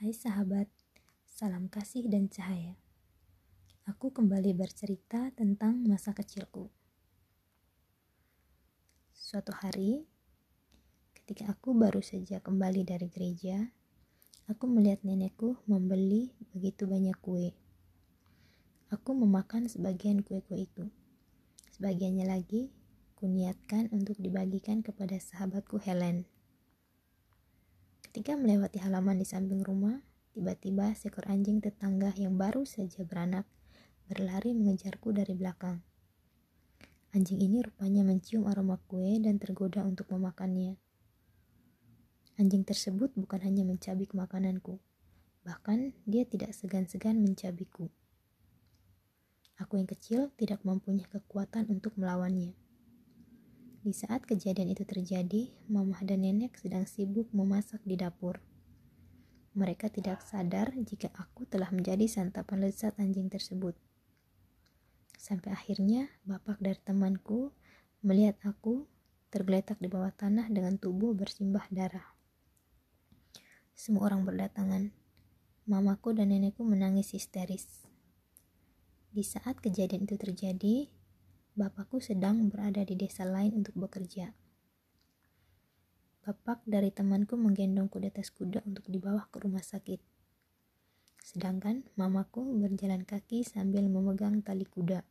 Hai sahabat, salam kasih dan cahaya. Aku kembali bercerita tentang masa kecilku. Suatu hari, ketika aku baru saja kembali dari gereja, aku melihat nenekku membeli begitu banyak kue. Aku memakan sebagian kue-kue itu. Sebagiannya lagi, kuniatkan untuk dibagikan kepada sahabatku Helen. Ketika melewati halaman di samping rumah, tiba-tiba seekor anjing tetangga yang baru saja beranak berlari mengejarku dari belakang. Anjing ini rupanya mencium aroma kue dan tergoda untuk memakannya. Anjing tersebut bukan hanya mencabik makananku, bahkan dia tidak segan-segan mencabikku. Aku yang kecil tidak mempunyai kekuatan untuk melawannya. Di saat kejadian itu terjadi, mamah dan nenek sedang sibuk memasak di dapur. Mereka tidak sadar jika aku telah menjadi santapan lezat anjing tersebut. Sampai akhirnya bapak dari temanku melihat aku tergeletak di bawah tanah dengan tubuh bersimbah darah. Semua orang berdatangan. Mamaku dan nenekku menangis histeris. Di saat kejadian itu terjadi, bapakku sedang berada di desa lain untuk bekerja. Bapak dari temanku menggendongku di atas kuda untuk dibawa ke rumah sakit. Sedangkan mamaku berjalan kaki sambil memegang tali kuda.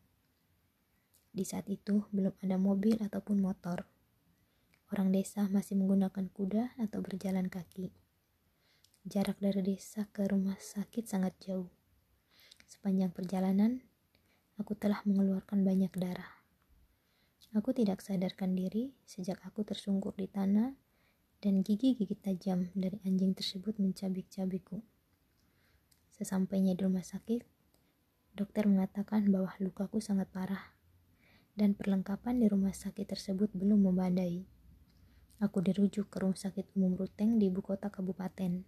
Di saat itu belum ada mobil ataupun motor. Orang desa masih menggunakan kuda atau berjalan kaki. Jarak dari desa ke rumah sakit sangat jauh. Sepanjang perjalanan, aku telah mengeluarkan banyak darah. Aku tidak sadarkan diri sejak aku tersungkur di tanah dan gigi-gigi tajam dari anjing tersebut mencabik-cabikku. Sesampainya di rumah sakit, dokter mengatakan bahwa lukaku sangat parah dan perlengkapan di rumah sakit tersebut belum memadai. Aku dirujuk ke rumah sakit umum Ruteng di ibu kota kabupaten.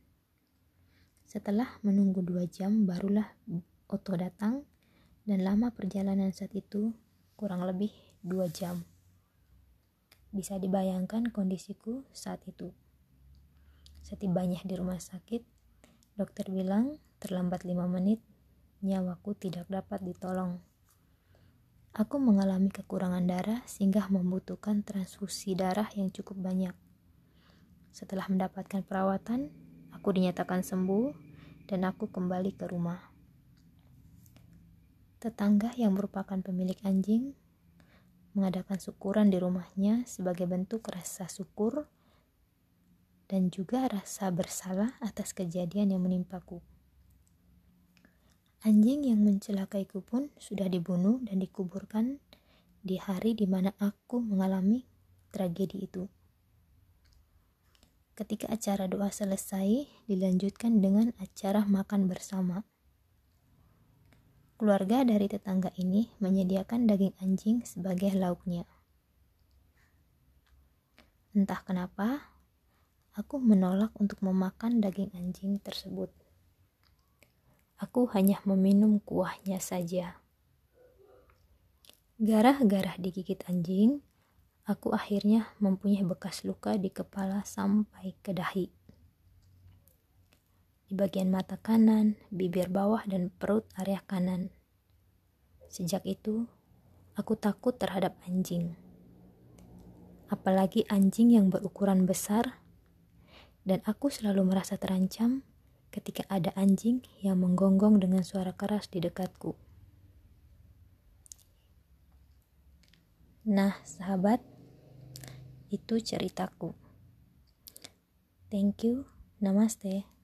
Setelah menunggu dua jam, barulah Oto datang dan lama perjalanan saat itu kurang lebih dua jam. Bisa dibayangkan kondisiku saat itu. Setibanya di rumah sakit, dokter bilang terlambat lima menit, nyawaku tidak dapat ditolong. Aku mengalami kekurangan darah sehingga membutuhkan transfusi darah yang cukup banyak. Setelah mendapatkan perawatan, aku dinyatakan sembuh dan aku kembali ke rumah. Tetangga yang merupakan pemilik anjing mengadakan syukuran di rumahnya sebagai bentuk rasa syukur dan juga rasa bersalah atas kejadian yang menimpaku. Anjing yang mencelakaiku pun sudah dibunuh dan dikuburkan di hari di mana aku mengalami tragedi itu. Ketika acara doa selesai, dilanjutkan dengan acara makan bersama. Keluarga dari tetangga ini menyediakan daging anjing sebagai lauknya. Entah kenapa, aku menolak untuk memakan daging anjing tersebut. Aku hanya meminum kuahnya saja. Garah-garah digigit anjing, aku akhirnya mempunyai bekas luka di kepala sampai ke dahi di bagian mata kanan, bibir bawah, dan perut area kanan. Sejak itu, aku takut terhadap anjing. Apalagi anjing yang berukuran besar, dan aku selalu merasa terancam ketika ada anjing yang menggonggong dengan suara keras di dekatku. Nah, sahabat, itu ceritaku. Thank you. Namaste.